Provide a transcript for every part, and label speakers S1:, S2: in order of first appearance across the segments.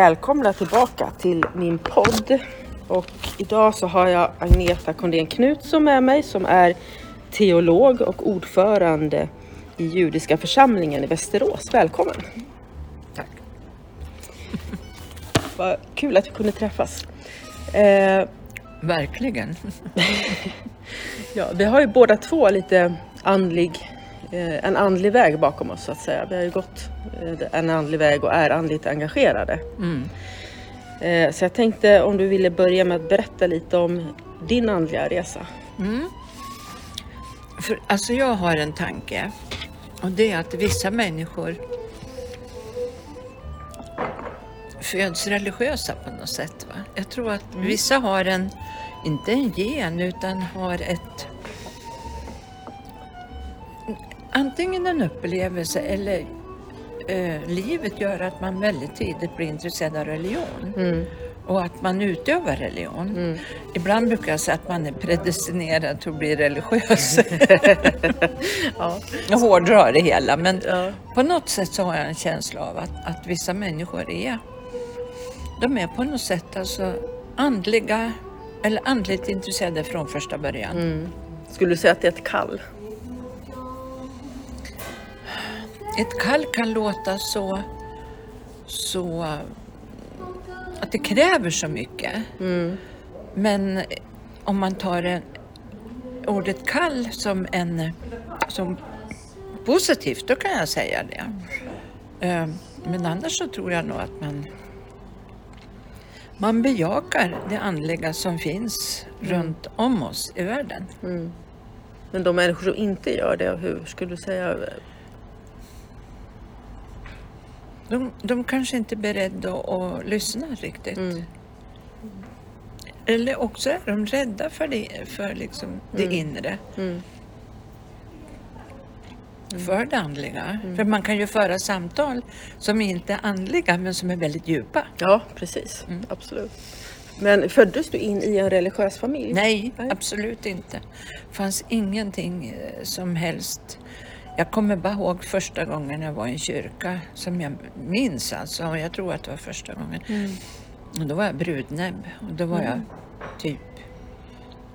S1: Välkomna tillbaka till min podd. Och idag så har jag Agneta Kondén Knutsson med mig som är teolog och ordförande i judiska församlingen i Västerås. Välkommen!
S2: Tack.
S1: Vad kul att vi kunde träffas. Eh,
S2: Verkligen.
S1: ja, vi har ju båda två lite andlig, en andlig väg bakom oss så att säga. Vi har ju gått eh, en andlig väg och är andligt engagerade.
S2: Mm.
S1: Eh, Så jag tänkte om du ville börja med att berätta lite om din andliga resa.
S2: Mm. För, alltså jag har en tanke och det är att vissa människor föds religiösa på något sätt. Va? Jag tror att vissa har en, inte en gen, utan har ett antingen en upplevelse eller eh, livet gör att man väldigt tidigt blir intresserad av religion.
S1: Mm.
S2: och att man utövar religion. Ibland brukar jag säga att man är predestinerad till att bli religiös.
S1: Ja.
S2: Jag hårdrar det hela men
S1: Ja.
S2: på något sätt så har jag en känsla av att, att vissa människor är, de är på något sätt alltså andliga eller andligt intresserade från första början.
S1: Mm. Skulle du säga att det är ett kall?
S2: Ett kall kan låta så, så att det kräver så mycket.
S1: Mm.
S2: Men om man tar en, ordet kall som en som positivt, då kan jag säga det. Eh, Men annars så tror jag nog att man man bejakar det andliga som finns runt om oss i världen.
S1: Mm. Men de människor som inte gör det, hur skulle du säga?
S2: De, de kanske inte är beredda att, lyssna riktigt.
S1: Mm.
S2: Eller också är de rädda för det, för liksom det inre.
S1: Mm.
S2: För det andliga. För man kan ju föra samtal som inte är andliga men som är väldigt djupa.
S1: Ja, precis. Absolut. Men föddes du in i en religiös familj?
S2: Nej,
S1: Nej.
S2: absolut inte. Det fanns ingenting eh, som helst. Jag kommer bara ihåg första gången jag var i en kyrka som jag minns alltså. Och jag tror att det var första gången.
S1: Mm.
S2: Och då var jag brudnäbb och då var jag typ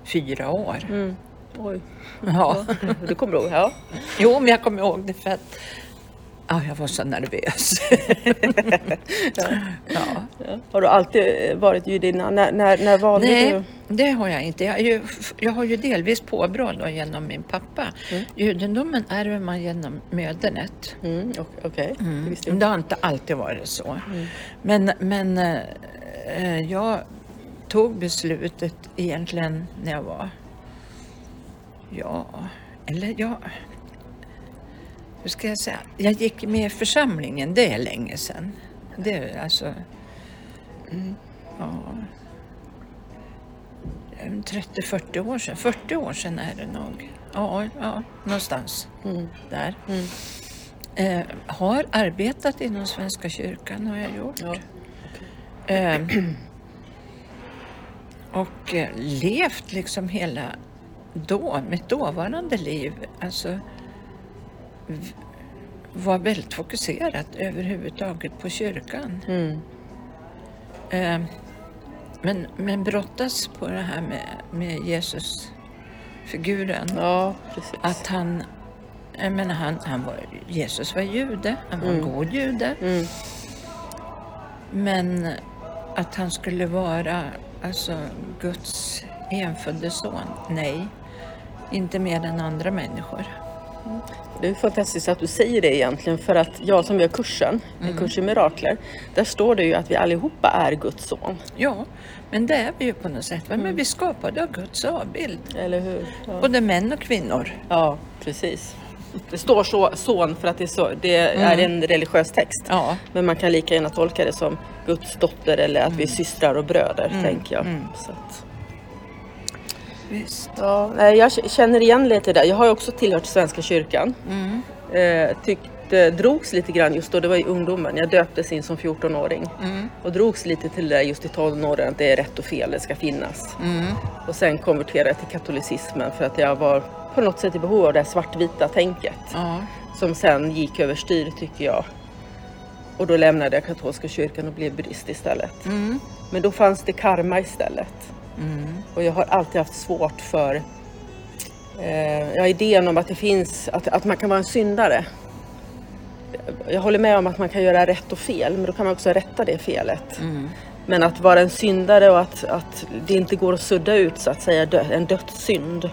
S2: fyra år.
S1: Mm. Oj,
S2: Ja.
S1: du kommer ihåg? Ja.
S2: Jo, men jag kommer ihåg det för att ja, jag var så nervös. ja.
S1: Ja. Har du alltid varit judinna? När, när, när valde
S2: Nej,
S1: du?
S2: det har jag inte. Jag, är ju, jag har ju delvis påbrå genom min pappa.
S1: Mm.
S2: Judendomen ärver man genom mödernet.
S1: Mm, ok- Okej,
S2: Men
S1: jag inte.
S2: det har inte alltid varit så. Men, men eh, eh, jag tog beslutet egentligen när jag var, ja, eller ja, hur ska jag säga? Jag gick med i församlingen, det är länge sedan. Det är alltså, ja, en 30-40 år sedan. 40 år sedan är det nog. Ja, ja någonstans
S1: Mm.
S2: där.
S1: Mm.
S2: Eh, har arbetat inom Svenska kyrkan har jag gjort.
S1: Ja.
S2: Eh, och eh, levt liksom hela då, mitt dåvarande liv. Alltså var väldigt fokuserat överhuvudtaget på kyrkan.
S1: Mm.
S2: Eh, Men, men brottas på det här med, med Jesus-figuren.
S1: Ja.
S2: Att han, jag menar han, han var, Jesus var jude, han var en god jude.
S1: Mm.
S2: Men att han skulle vara alltså Guds enfödde son, nej. Inte mer än andra människor.
S1: Det är fantastiskt att du säger det egentligen för att jag som gör kursen, en kurs i mirakler, där står det ju att vi allihopa är Guds son.
S2: Ja, men det är vi ju på något sätt. Men vi skapade av Guds avbild.
S1: Eller hur? Ja,
S2: Både män och kvinnor.
S1: ja precis. Det står så, son för att det är, så, det är en religiös text.
S2: Ja,
S1: Men man kan lika gärna tolka det som Guds dotter eller att vi är systrar och bröder, tänker jag. Så att,
S2: visst.
S1: ja, nej, jag känner igen lite där. Jag har ju också tillhört Svenska kyrkan.
S2: Mm.
S1: Eh, tyckte, drogs lite grann just då, det var i ungdomen. Jag döptes in som 14-åring.
S2: Mm.
S1: Och drogs lite till det just i tonåren, att det är rätt och fel, det ska finnas.
S2: Mm.
S1: Och sen konverterade jag till katolicismen för att jag var på något sätt i behov av det svartvita tänket. Som sen gick överstyr tycker jag. Och då lämnade jag katolska kyrkan och blev buddhist istället.
S2: mm.
S1: Men då fanns det karma istället.
S2: Mm.
S1: Och jag har alltid haft svårt för eh, idén om att det finns, att, att man kan vara en syndare. Jag håller med om att man kan göra rätt och fel, men då kan man också rätta det felet.
S2: Mm.
S1: Men att vara en syndare och att, att det inte går att sudda ut så att säga dö, en dödssynd.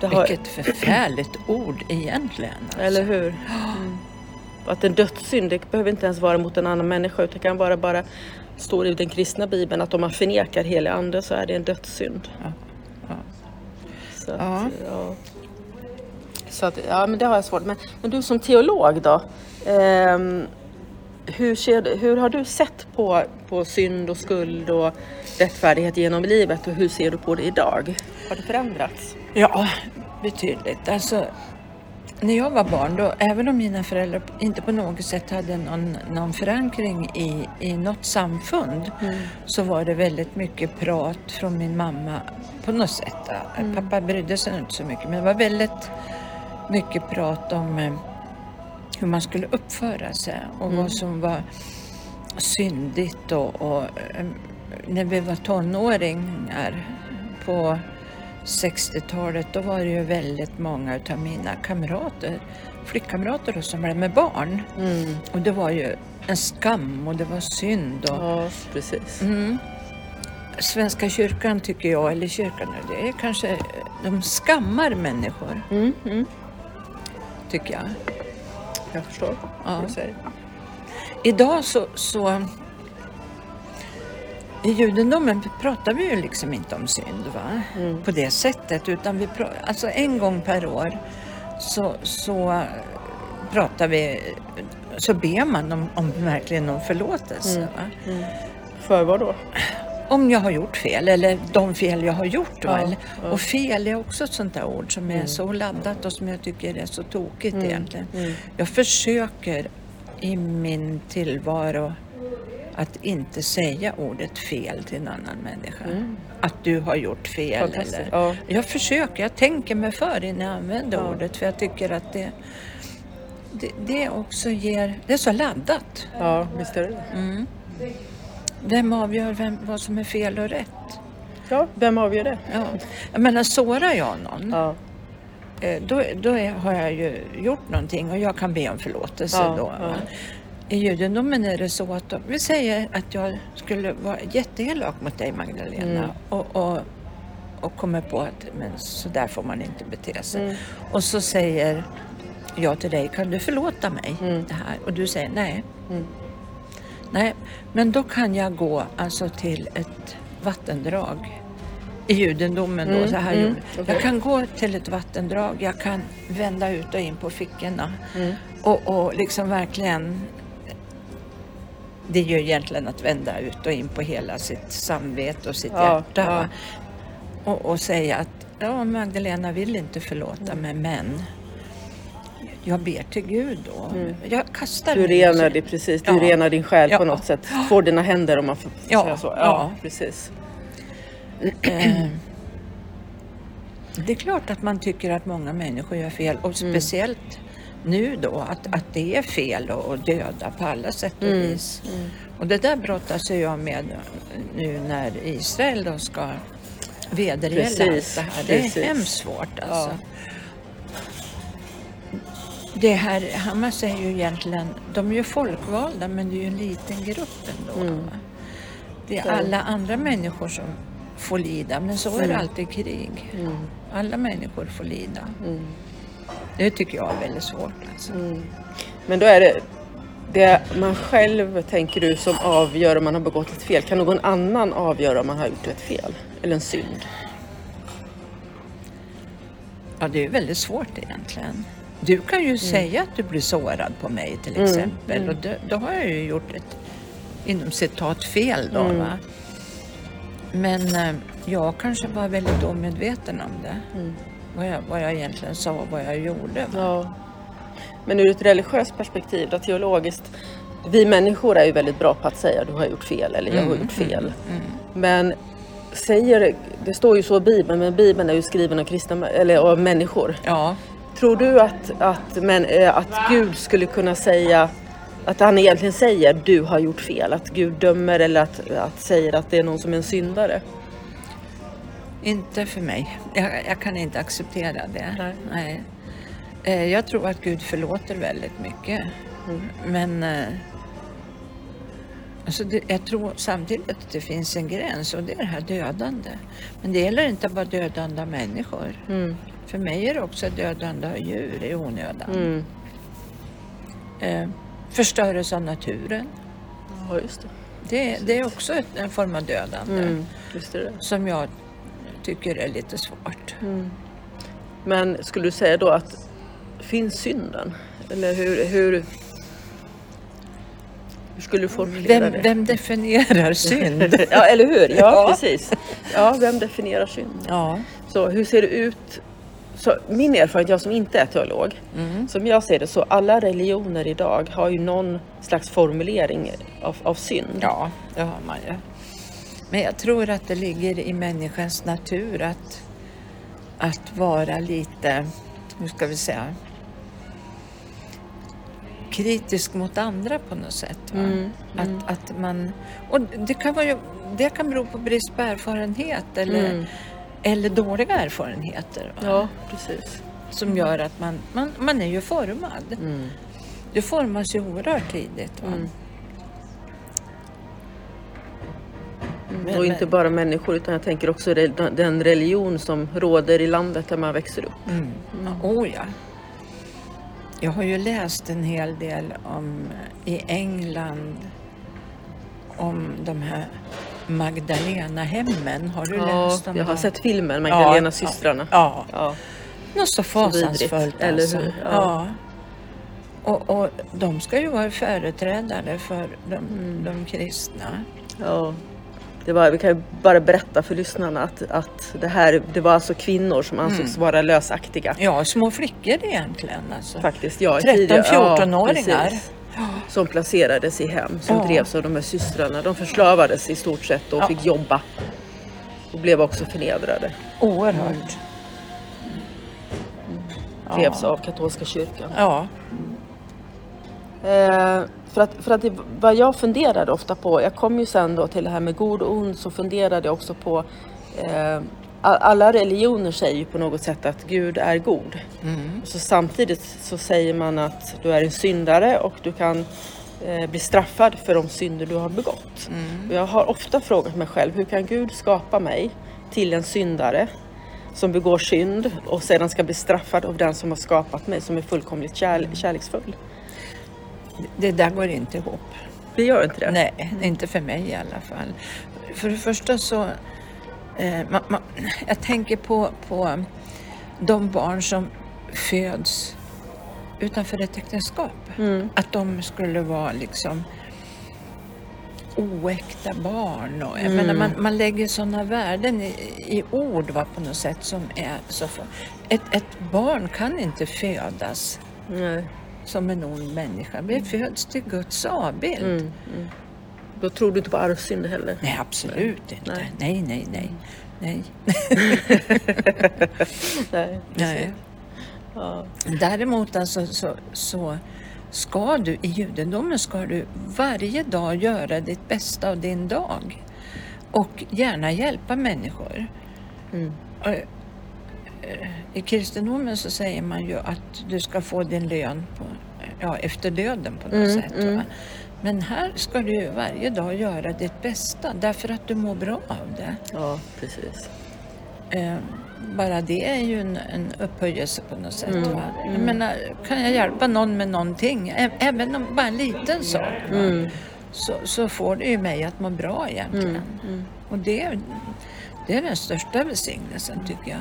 S1: Det har,
S2: Vilket förfärligt ord egentligen. alltså.
S1: eller hur? Mm. Att en dödssynd, det behöver inte ens vara mot en annan människa utan det kan vara bara, står i den kristna bibeln, att om man förnekar helig ande så är det en dödssynd.
S2: Ja. Ja.
S1: Så att,
S2: Ja.
S1: Så att, ja men det har jag svårt med. Men du som teolog då? ehm, hur, ser, hur har du sett på, på synd och skuld och rättfärdighet genom livet och hur ser du på det idag? Har det förändrats?
S2: Ja, betydligt. Alltså, när jag var barn, då, även om mina föräldrar inte på något sätt hade någon, någon förankring i, i något samfund, så var det väldigt mycket prat från min mamma på något sätt. Pappa brydde sig inte så mycket, men det var väldigt mycket prat om eh, hur man skulle uppföra sig och vad som var syndigt och, och eh, när vi var tonåringar på 60-talet då var det ju väldigt många utav mina kamrater, flickkamrater då, som blev med barn.
S1: Mm.
S2: Och det var ju en skam och det var synd. Och,
S1: Ja, precis.
S2: mm. Svenska kyrkan tycker jag, eller kyrkan, det är kanske, de skammar människor
S1: Mm, mm.
S2: tycker jag.
S1: Jag förstår
S2: Ja. Idag så, så i judendomen pratar vi ju liksom inte om synd va?
S1: Mm.
S2: på det sättet utan vi alltså en gång per år så, så pratar vi, så ber man om, om verkligen om förlåtelse.
S1: Mm.
S2: Va?
S1: För vad då?
S2: Om jag har gjort fel eller de fel jag har gjort.
S1: Ja, ja.
S2: Och fel är också ett sånt där ord som är så laddat och som jag tycker är så tokigt egentligen.
S1: mm.
S2: Jag försöker i min tillvaro att inte säga ordet fel till en annan människa. Att du har gjort fel. Eller...
S1: Ja.
S2: Jag försöker, jag tänker mig för innan jag använder
S1: Ja.
S2: ordet för jag tycker att det, det, det också ger, det är så laddat.
S1: Ja, visst är det det.
S2: Mm. Vem avgör vem, vad som är fel och rätt?
S1: Ja, vem avgör det?
S2: Ja. Jag menar, sårar jag någon,
S1: Ja,
S2: eh, då, då är, har jag ju gjort någonting och jag kan be om förlåtelse
S1: Ja,
S2: då.
S1: ja.
S2: I judendomen är det så att de, vi säger att jag skulle vara jätteelak mot dig Magdalena
S1: Mm.
S2: och, och, och kommer på att men så där får man inte bete sig.
S1: Mm.
S2: Och så säger jag till dig, kan du förlåta mig
S1: Mm.
S2: det här? Och du säger nej.
S1: Mm.
S2: Nej, men då kan jag gå alltså till ett vattendrag i judendomen då.
S1: Mm,
S2: Så här
S1: mm, okej.
S2: Jag kan gå till ett vattendrag, jag kan vända ut och in på fickorna
S1: Mm.
S2: och, och liksom verkligen det är ju egentligen att vända ut och in på hela sitt samvete och sitt
S1: Ja,
S2: hjärta.
S1: ja.
S2: Och, och säga att ja, Magdalena vill inte förlåta mig men jag ber till Gud då. Jag kastar
S1: Mm. Du renar dig precis, du
S2: Ja.
S1: renar din själ på
S2: Ja.
S1: något sätt. Får dina händer om man får
S2: Ja,
S1: säga så. Ja, precis.
S2: Eh, Det är klart att man tycker att många människor gör fel och speciellt nu då att, att det är fel att döda på alla sätt och
S1: Mm.
S2: vis. Och det där brottas jag med nu när Israel då ska vedergälla
S1: Precis,
S2: det här. Det är
S1: precis.
S2: hemskt svårt alltså.
S1: Ja.
S2: Det här, Hamas är ju egentligen, de är ju folkvalda men det är ju en liten grupp ändå.
S1: Mm.
S2: Det är alla andra människor som får lida, men så är det
S1: Mm.
S2: alltid i krig.
S1: Mm.
S2: Alla människor får lida.
S1: Mm.
S2: Det tycker jag är väldigt svårt. Alltså.
S1: Mm. Men då är det det man själv, tänker du, som avgör om man har begått ett fel. Kan någon annan avgöra om man har gjort ett fel eller en synd?
S2: Ja, det är väldigt svårt egentligen. Du kan ju säga att du blir sårad på mig till
S1: Mm,
S2: exempel
S1: mm.
S2: och då, då har jag ju gjort ett inom citat fel då.
S1: Mm.
S2: Men eh, jag kanske var väldigt omedveten om det.
S1: Mm.
S2: Vad, jag, vad jag egentligen sa och vad jag gjorde.
S1: Ja. Men ur ett religiöst perspektiv, då, teologiskt. Vi människor är ju väldigt bra på att säga du har gjort fel eller jag har
S2: Mm,
S1: gjort fel.
S2: Mm.
S1: Men säger, det står ju så i Bibeln, men Bibeln är ju skriven av, kristna, eller av människor.
S2: Ja,
S1: Tror du att, att, men, eh, att Gud skulle kunna säga att han egentligen säger du har gjort fel? Att Gud dömer eller att, att säger att det är någon som är en syndare?
S2: Inte för mig. Jag, jag kan inte acceptera det.
S1: Nej.
S2: Nej. Eh, Jag tror att Gud förlåter väldigt mycket.
S1: Mm.
S2: Men eh, alltså det, jag tror samtidigt att det finns en gräns och det är det här dödande. Men det gäller inte bara dödande av människor.
S1: Mm.
S2: För mig är det också dödande av djur i onödan.
S1: Mm.
S2: Eh, förstörelse av naturen.
S1: Ja, just det.
S2: Det, det är också ett, en form av dödande
S1: Mm.
S2: Som jag tycker är lite svårt.
S1: Mm. Men skulle du säga då att finns synden? Eller hur, hur, hur skulle du formulera
S2: Vem,
S1: det?
S2: vem definierar synd?
S1: Ja, eller hur? Ja, precis. Ja, vem definierar synd?
S2: ja.
S1: Så hur ser det ut? Så min erfarenhet, jag som inte är teolog,
S2: Mm.
S1: som jag ser det så alla religioner idag har ju någon slags formulering av, av synd.
S2: ja, det har man ju. Men jag tror att det ligger i människans natur att, att vara lite, hur ska vi säga, kritisk mot andra på något sätt. Va?
S1: Mm,
S2: Att, att man, och det kan, vara ju, det kan bero på brist på erfarenhet eller,
S1: Mm.
S2: eller dåliga erfarenheter. Va?
S1: Ja, precis.
S2: Som gör att man, man, man är ju formad.
S1: Mm.
S2: Det formas ju oerhört tidigt. Va? Men-
S1: och inte
S2: men-
S1: bara människor utan jag tänker också den religion som råder i landet där man växer upp.
S2: Mm. Oh ja. Jag har ju läst en hel del om i England om de här Magdalena-hemmen. Har du
S1: Ja,
S2: läst om
S1: jag har
S2: det?
S1: sett filmen Magdalena systrarna.
S2: Ja,
S1: Ja.
S2: något så fasansfullt
S1: vidrigt, eller
S2: alltså.
S1: hur? Ja.
S2: Ja. Och, och de ska ju vara företrädare för de,
S1: Mm.
S2: de kristna.
S1: Ja. Det var, vi kan ju bara berätta för lyssnarna att, att det här det var alltså kvinnor som ansågs vara lösaktiga.
S2: Ja, små flickor egentligen alltså.
S1: Faktiskt, ja. i
S2: 13,
S1: tidigare- ja,
S2: 14-åringar.
S1: precis. Som placerades i hem som
S2: Ja.
S1: drevs av de här systrarna. De förslavades i stort sett och
S2: Ja.
S1: fick jobba. Och blev också förnedrade.
S2: Oerhört.
S1: Drevs
S2: Ja.
S1: av katolska kyrkan.
S2: Ja.
S1: Eh, för att, för att det, vad jag funderade ofta på, jag kom ju sen då till det här med god och ond, så funderade jag också på eh, alla religioner säger ju på något sätt att Gud är god.
S2: Mm.
S1: Så samtidigt så säger man att du är en syndare och du kan eh, bli straffad för de synder du har begått.
S2: Mm.
S1: Jag har ofta frågat mig själv, hur kan Gud skapa mig till en syndare som begår synd och sedan ska bli straffad av den som har skapat mig som är fullkomligt kärl- kärleksfull?
S2: Det där går inte ihop.
S1: Det gör inte det?
S2: Nej, inte för mig i alla fall. För det första så, eh, man, man, jag tänker på, på de barn som föds utanför ett äktenskap.
S1: Mm.
S2: Att de skulle vara liksom oäkta barn. Och, jag
S1: Mm.
S2: menar, man, man lägger sådana värden i, i ord va, på något sätt som är så... För, ett, ett barn kan inte födas
S1: Nej.
S2: Som en ond människa. Vi föds till Guds avbild.
S1: Mm. Mm. Då tror du inte på arvsynd heller?
S2: Nej, absolut inte.
S1: Nej.
S2: Nej, nej, nej. nej.
S1: Nej.
S2: nej.
S1: Ja.
S2: Däremot alltså, så, så ska du i judendomen ska du varje dag göra ditt bästa av din dag och gärna hjälpa människor.
S1: Mm.
S2: I kristendomen så säger man ju att du ska få din lön på, ja, efter döden på något
S1: Mm,
S2: sätt.
S1: mm.
S2: Men här ska du ju varje dag göra ditt bästa därför att du mår bra av det.
S1: ja, precis.
S2: Eh, bara det är ju en, en upphöjelse på något sätt.
S1: Mm?
S2: Jag menar, kan jag hjälpa någon med någonting, även om bara en liten sak?
S1: Mm.
S2: Så, så får det ju mig att må bra egentligen.
S1: Mm.
S2: Och det, det är den största välsignelsen tycker jag,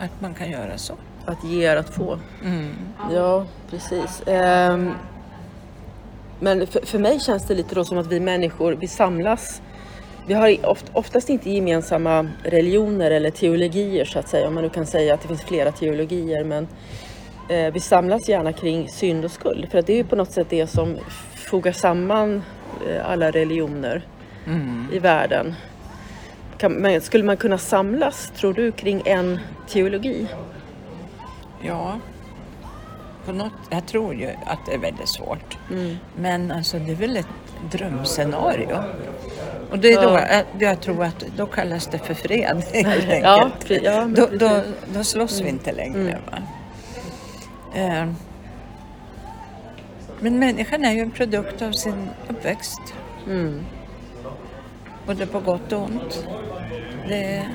S2: att man kan göra så.
S1: Att ge är att få.
S2: Mm.
S1: Ja, precis. Ehm, men för, för mig känns det lite då som att vi människor, vi samlas. Vi har oft, oftast inte gemensamma religioner eller teologier så att säga, om man nu kan säga att det finns flera teologier. Men eh, vi samlas gärna kring synd och skuld, för att det är ju på något sätt det som fogar samman eh, alla religioner
S2: Mm.
S1: i världen. Kan, men skulle man kunna samlas, tror du, kring en teologi?
S2: Ja, på något, jag tror ju att det är väldigt svårt.
S1: Mm.
S2: Men alltså det är väl ett drömscenario. Och det är då,
S1: Ja.
S2: jag, tror att då kallas det för fred helt enkelt.
S1: Ja, pre- ja,
S2: då.
S1: Mm.
S2: då, då slåss vi inte längre. Va? Eh, men människan är ju en produkt av sin uppväxt.
S1: Mm.
S2: Både på gott och ont. Det är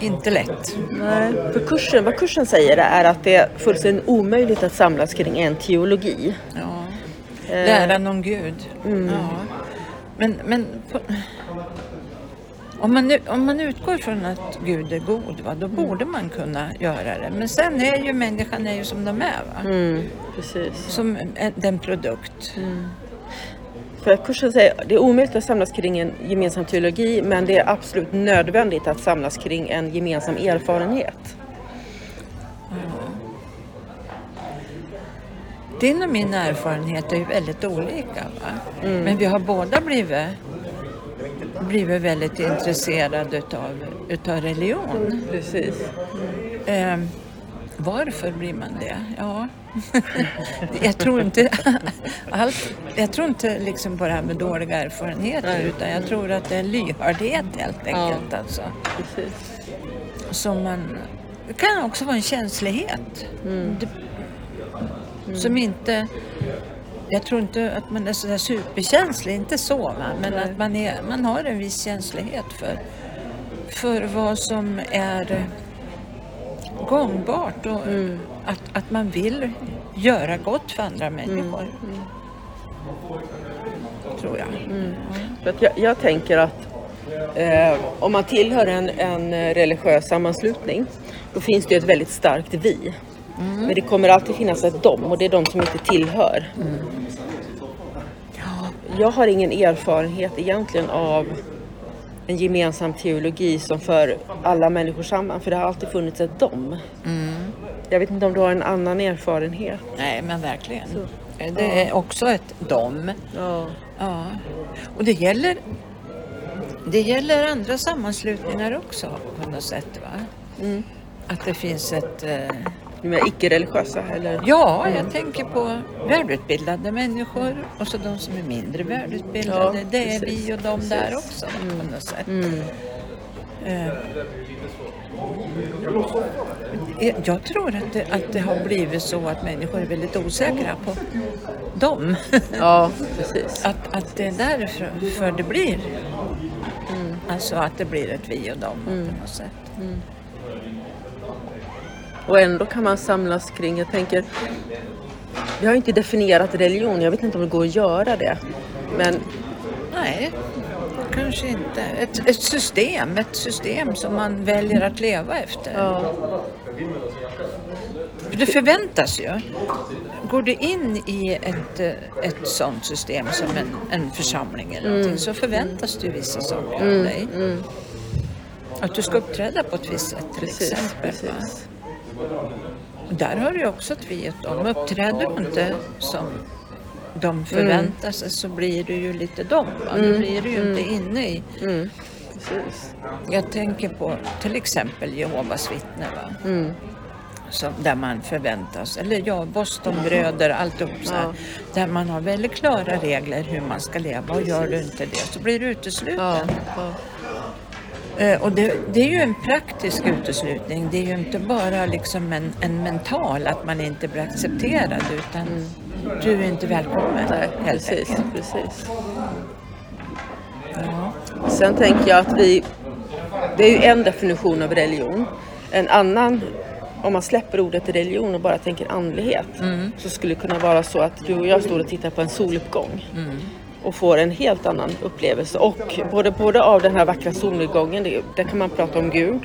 S2: inte lätt.
S1: Nej, för kursen, vad kursen säger är att det är fullständigt omöjligt att samlas kring en teologi.
S2: Ja.
S1: Eh,
S2: Läran om Gud.
S1: Mm.
S2: Ja. Men, men på, om, man, om man utgår från att Gud är god, va, då borde man kunna göra det. Men sen är ju människan är ju som de är. Va?
S1: Mm, precis.
S2: Som en, den produkt.
S1: För att kursen säger att det är omöjligt att samlas kring en gemensam teologi men det är absolut nödvändigt att samlas kring en gemensam erfarenhet.
S2: Din och min erfarenhet är ju väldigt olika. Va? Men vi har båda blivit, blivit väldigt intresserade utav, utav religion.
S1: Precis.
S2: Eh, varför blir man det? Ja, jag tror inte allt. Jag tror inte liksom på det här med dåliga erfarenheter
S1: Nej.
S2: utan jag tror att det är lyhördhet helt enkelt. Alltså.
S1: Precis.
S2: Som man, det kan också vara en känslighet. Det, Som inte... Jag tror inte att man är sådär superkänslig, inte så va? men
S1: Nej.
S2: att man, är, man har en viss känslighet för, för vad som är gångbart och att, att man vill göra gott för andra människor. Tror jag.
S1: Att jag, jag tänker att eh, om man tillhör en, en religiös sammanslutning då finns det ett väldigt starkt vi. Men det kommer alltid finnas ett dom och det är de som inte tillhör. Jag har ingen erfarenhet egentligen av en gemensam teologi som för alla människor samman för det har alltid funnits ett dom. Jag vet inte om du har en annan erfarenhet?
S2: Nej, men verkligen. Det är också ett dom.
S1: Ja.
S2: Ja, och det gäller, det gäller andra sammanslutningar också på något sätt. Va?
S1: Mm.
S2: Att det finns ett... Eh,
S1: De är icke-religiösa eller?
S2: ja, jag tänker på välutbildade människor och så de som är mindre välutbildade.
S1: Ja,
S2: det är vi och de där
S1: precis.
S2: också på något sätt.
S1: Mm.
S2: Eh, jag tror att det, att det har blivit så att människor är väldigt osäkra på dem.
S1: Ja, precis.
S2: Att, att det är därför för det blir. Alltså att det blir ett vi och dem på något sätt.
S1: Och ändå kan man samlas kring, jag tänker, vi har inte definierat religion, jag vet inte om det går att göra det. Men
S2: Nej, kanske inte. Ett, ett system, ett system som man väljer att leva efter.
S1: ja,
S2: Det förväntas ju. Går du in i ett, ett sådant system som en, en församling eller någonting så förväntas det vissa saker av dig. Att du ska uppträda på ett visst sätt till
S1: precis.
S2: exempel.
S1: Precis.
S2: Där har du också och dem. Uppträder du inte som de förväntar sig så blir du ju lite dom. Va? Då blir du ju inte inne i,
S1: Mm.
S2: Jag tänker på till exempel Jehovas vittnen. Va?
S1: Mm.
S2: Som, där man förväntas, eller ja, Bostonbröder, alltihop så här, Där man har väldigt klara regler hur man ska leva och gör du inte det så blir du utesluten.
S1: Ja, ja.
S2: Eh, Och det, det är ju en praktisk uteslutning. Det är ju inte bara liksom en, en mental, att man inte blir accepterad utan du är inte välkommen
S1: Mm. Nej, precis,
S2: enkelt.
S1: precis.
S2: Ja.
S1: Sen tänker jag att vi, det är ju en definition av religion. En annan, om man släpper ordet religion och bara tänker andlighet, så skulle det kunna vara så att du och jag står och tittar på en soluppgång och får en helt annan upplevelse. Och både, både av den här vackra solnedgången, det, där kan man prata om Gud,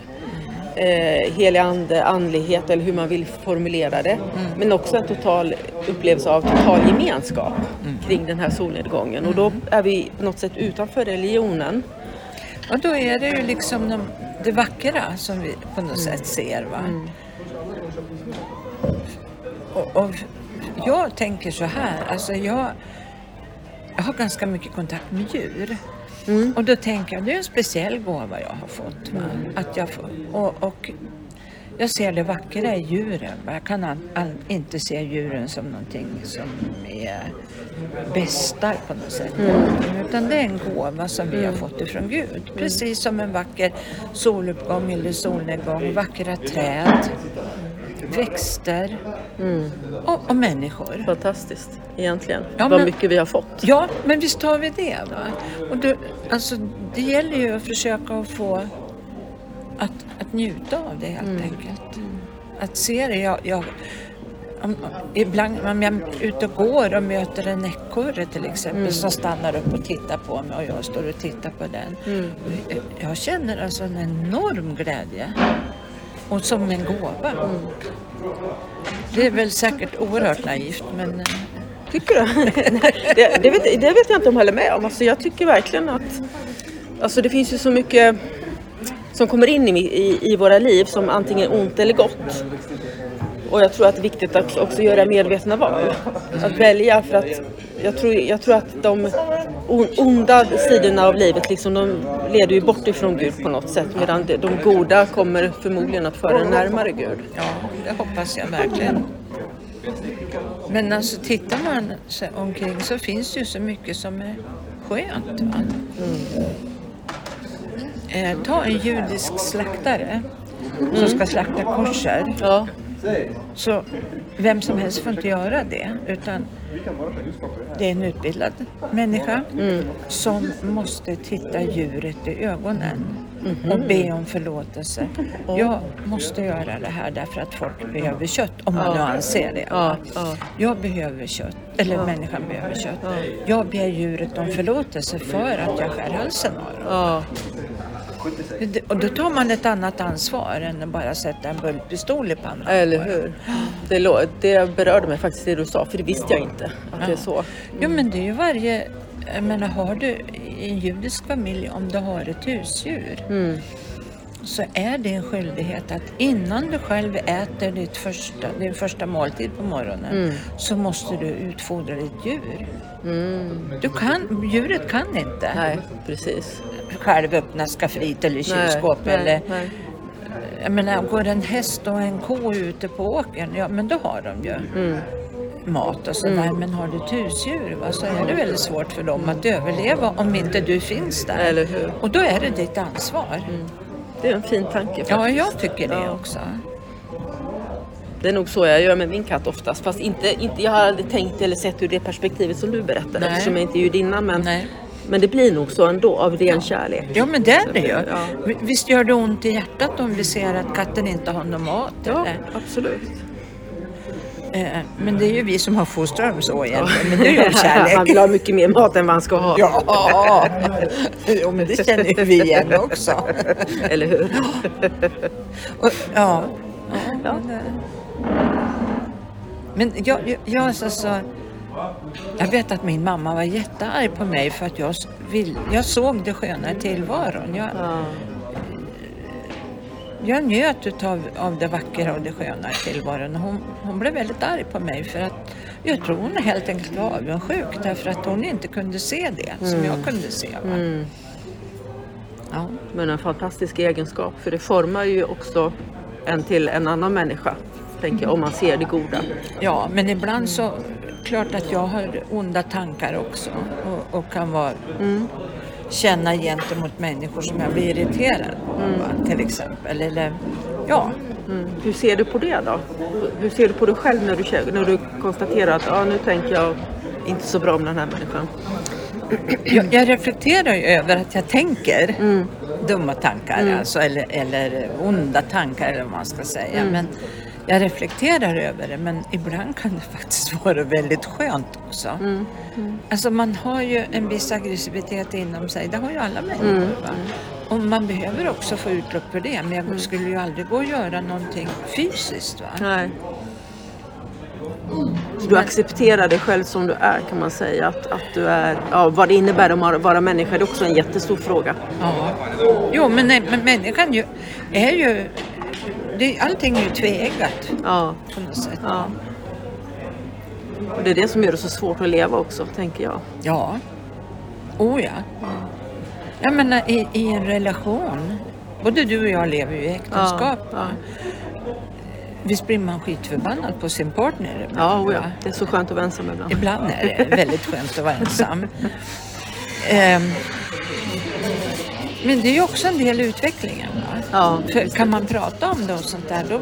S1: eh, helig ande, andlighet eller hur man vill formulera det. Men också en total upplevelse av total gemenskap kring den här solnedgången. Och då är vi på något sätt utanför religionen.
S2: Och då är det ju liksom de, det vackra som vi på något sätt ser. Va? Och, och jag tänker så här, alltså jag, jag har ganska mycket kontakt med djur. Och då tänker jag, det är en speciell gåva jag har fått. Va? Att jag får, och, och jag ser det vackra i djuren. va? Jag kan all, all, inte se djuren som någonting som är bästar på något sätt. Utan det är en gåva som vi har fått ifrån Gud. Precis som en vacker soluppgång eller solnedgång, vackra träd, växter och, och människor.
S1: Fantastiskt egentligen.
S2: Ja,
S1: Vad
S2: men-
S1: mycket vi har fått.
S2: Ja, men visst har vi det. Va? Och då, alltså, det gäller ju att försöka att få att, att njuta av det helt enkelt. Att se det. Jag, jag, om, ibland om jag är ute och går och möter en ekorre till exempel som stannar upp och tittar på mig och jag står och tittar på den. Jag, jag känner alltså en enorm glädje. Och som en gåva. Det är väl säkert oerhört naivt men eh,
S1: Tycker du? det, det, vet, det vet jag inte om jag håller med om. Alltså, jag tycker verkligen att alltså, det finns ju så mycket som kommer in i, i, i våra liv som antingen ont eller gott. Och jag tror att det är viktigt att också göra medvetna val. Att välja för att jag tror, jag tror att de onda sidorna av livet liksom, de leder ju bort ifrån Gud på något sätt. Medan de, goda kommer förmodligen att föra närmare Gud.
S2: Ja, det hoppas jag verkligen. Men alltså tittar man sig omkring så finns det ju så mycket som är skönt. Va? Eh, ta en judisk slaktare som ska slakta kosher.
S1: Ja,
S2: Så vem som helst får inte göra det. Utan det är en utbildad människa som måste titta djuret i ögonen och be om förlåtelse. Jag måste göra det här därför att folk behöver kött, om man nu anser det.
S1: ja, ja.
S2: Jag behöver kött, eller människan behöver kött. Jag ber djuret om förlåtelse för att jag skär halsen av dem.
S1: Ja.
S2: Det- Och då tar man ett annat ansvar än att bara sätta en bultpistol i pannan.
S1: Eller hur? Det, det berörde mig faktiskt det du sa, för det visste jag inte att det är så.
S2: Jo men det är ju varje, jag menar har du i en judisk familj om du har ett husdjur så är det en skyldighet att innan du själv äter ditt första, din första måltid på morgonen så måste du utfodra ditt djur. Du kan, djuret kan inte
S1: Nej, precis.
S2: själv öppna skafferiet eller kylskåp
S1: nej,
S2: eller
S1: nej.
S2: jag menar, går en häst och en ko ute på åkern, ja men då har de ju mat och sådär. Men har du ett husdjur va, så är det väldigt svårt för dem att överleva om inte du finns där.
S1: Eller hur?
S2: Och då är det ditt ansvar.
S1: Det är en fin tanke faktiskt.
S2: Ja, jag tycker det
S1: Ja.
S2: också.
S1: Det är nog så jag gör med min katt oftast. Fast inte, inte, jag har aldrig tänkt eller sett ur det perspektivet som du berättade
S2: Nej.
S1: eftersom jag inte är judinna. Men,
S2: Nej.
S1: men det blir nog så ändå av ren kärlek.
S2: Ja men det är det ju.
S1: Ja.
S2: Visst gör det ont i hjärtat om vi ser att katten inte har någon mat?
S1: Ja,
S2: Eller?
S1: absolut.
S2: Eh, Men det är ju vi som har fostrat dem så egentligen. Men det är ju kärlek.
S1: Han vill ha mycket mer mat än vad han ska ha.
S2: Ja, jo, men det känner ju vi igen också.
S1: Eller hur?
S2: Och, ja. ja. Men, jag, jag, jag, alltså, jag vet att min mamma var jättearg på mig för att jag, vill, jag såg det sköna i tillvaron. Jag,
S1: Ja.
S2: Jag njöt utav, av det vackra och det sköna i tillvaron. Hon, hon blev väldigt arg på mig för att jag tror hon helt enkelt var avundsjuk därför att hon inte kunde se det som jag kunde se. Va? Ja.
S1: Men en fantastisk egenskap för det formar ju också en till en annan människa. Tänker jag, om man ser det goda.
S2: ja, men ibland så klart att jag har onda tankar också och, och kan vara, känna gentemot människor som jag blir irriterad på va, till exempel. Eller, ja,
S1: Mm. Hur ser du på det då? Hur ser du på dig själv när du, när du konstaterar att ah, nu tänker jag inte så bra om den här människan?
S2: jag, jag reflekterar ju över att jag tänker dumma tankar alltså, eller, eller onda tankar eller vad man ska säga. Men jag reflekterar över det men ibland kan det faktiskt vara väldigt skönt också. Alltså man har ju en viss aggressivitet inom sig, det har ju alla människor. Va? Och man behöver också få utlopp för det men jag skulle ju aldrig gå och göra någonting fysiskt. Va?
S1: Nej. Du accepterar dig själv som du är kan man säga. Att, att du är, ja, vad det innebär att vara människa det är också en jättestor fråga.
S2: Ja. Jo men, men människan ju, är ju, det, allting är ju tveeggat
S1: Ja,
S2: på något sätt.
S1: ja. Och det är det som gör det så svårt att leva också, tänker jag.
S2: Ja. Oh ja. Jag menar i, i en relation, både du och jag lever ju i äktenskap.
S1: Ja, ja.
S2: Visst blir man skitförbannad på sin partner?
S1: Ja, oh ja, det är så skönt att vara ensam ibland.
S2: Ibland är det väldigt skönt att vara ensam. Ehm, men det är ju också en del i utvecklingen.
S1: Ja,
S2: För kan man prata om det och sånt där då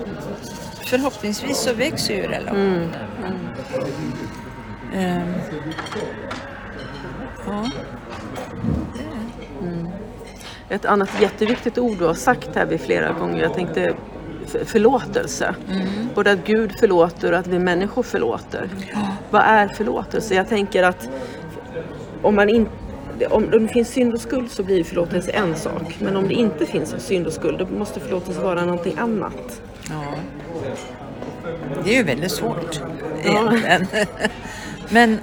S2: förhoppningsvis så växer ju relationen. Ehm, ja.
S1: Ett annat jätteviktigt ord du har sagt här vid flera gånger, jag tänkte förlåtelse. Både att Gud förlåter och att vi människor förlåter. Vad är förlåtelse? Jag tänker att om, man in, om, om det finns synd och skuld så blir förlåtelse en sak. Men om det inte finns synd och skuld då måste förlåtelse vara någonting annat.
S2: Ja. Det är ju väldigt svårt
S1: Ja.
S2: egentligen. Men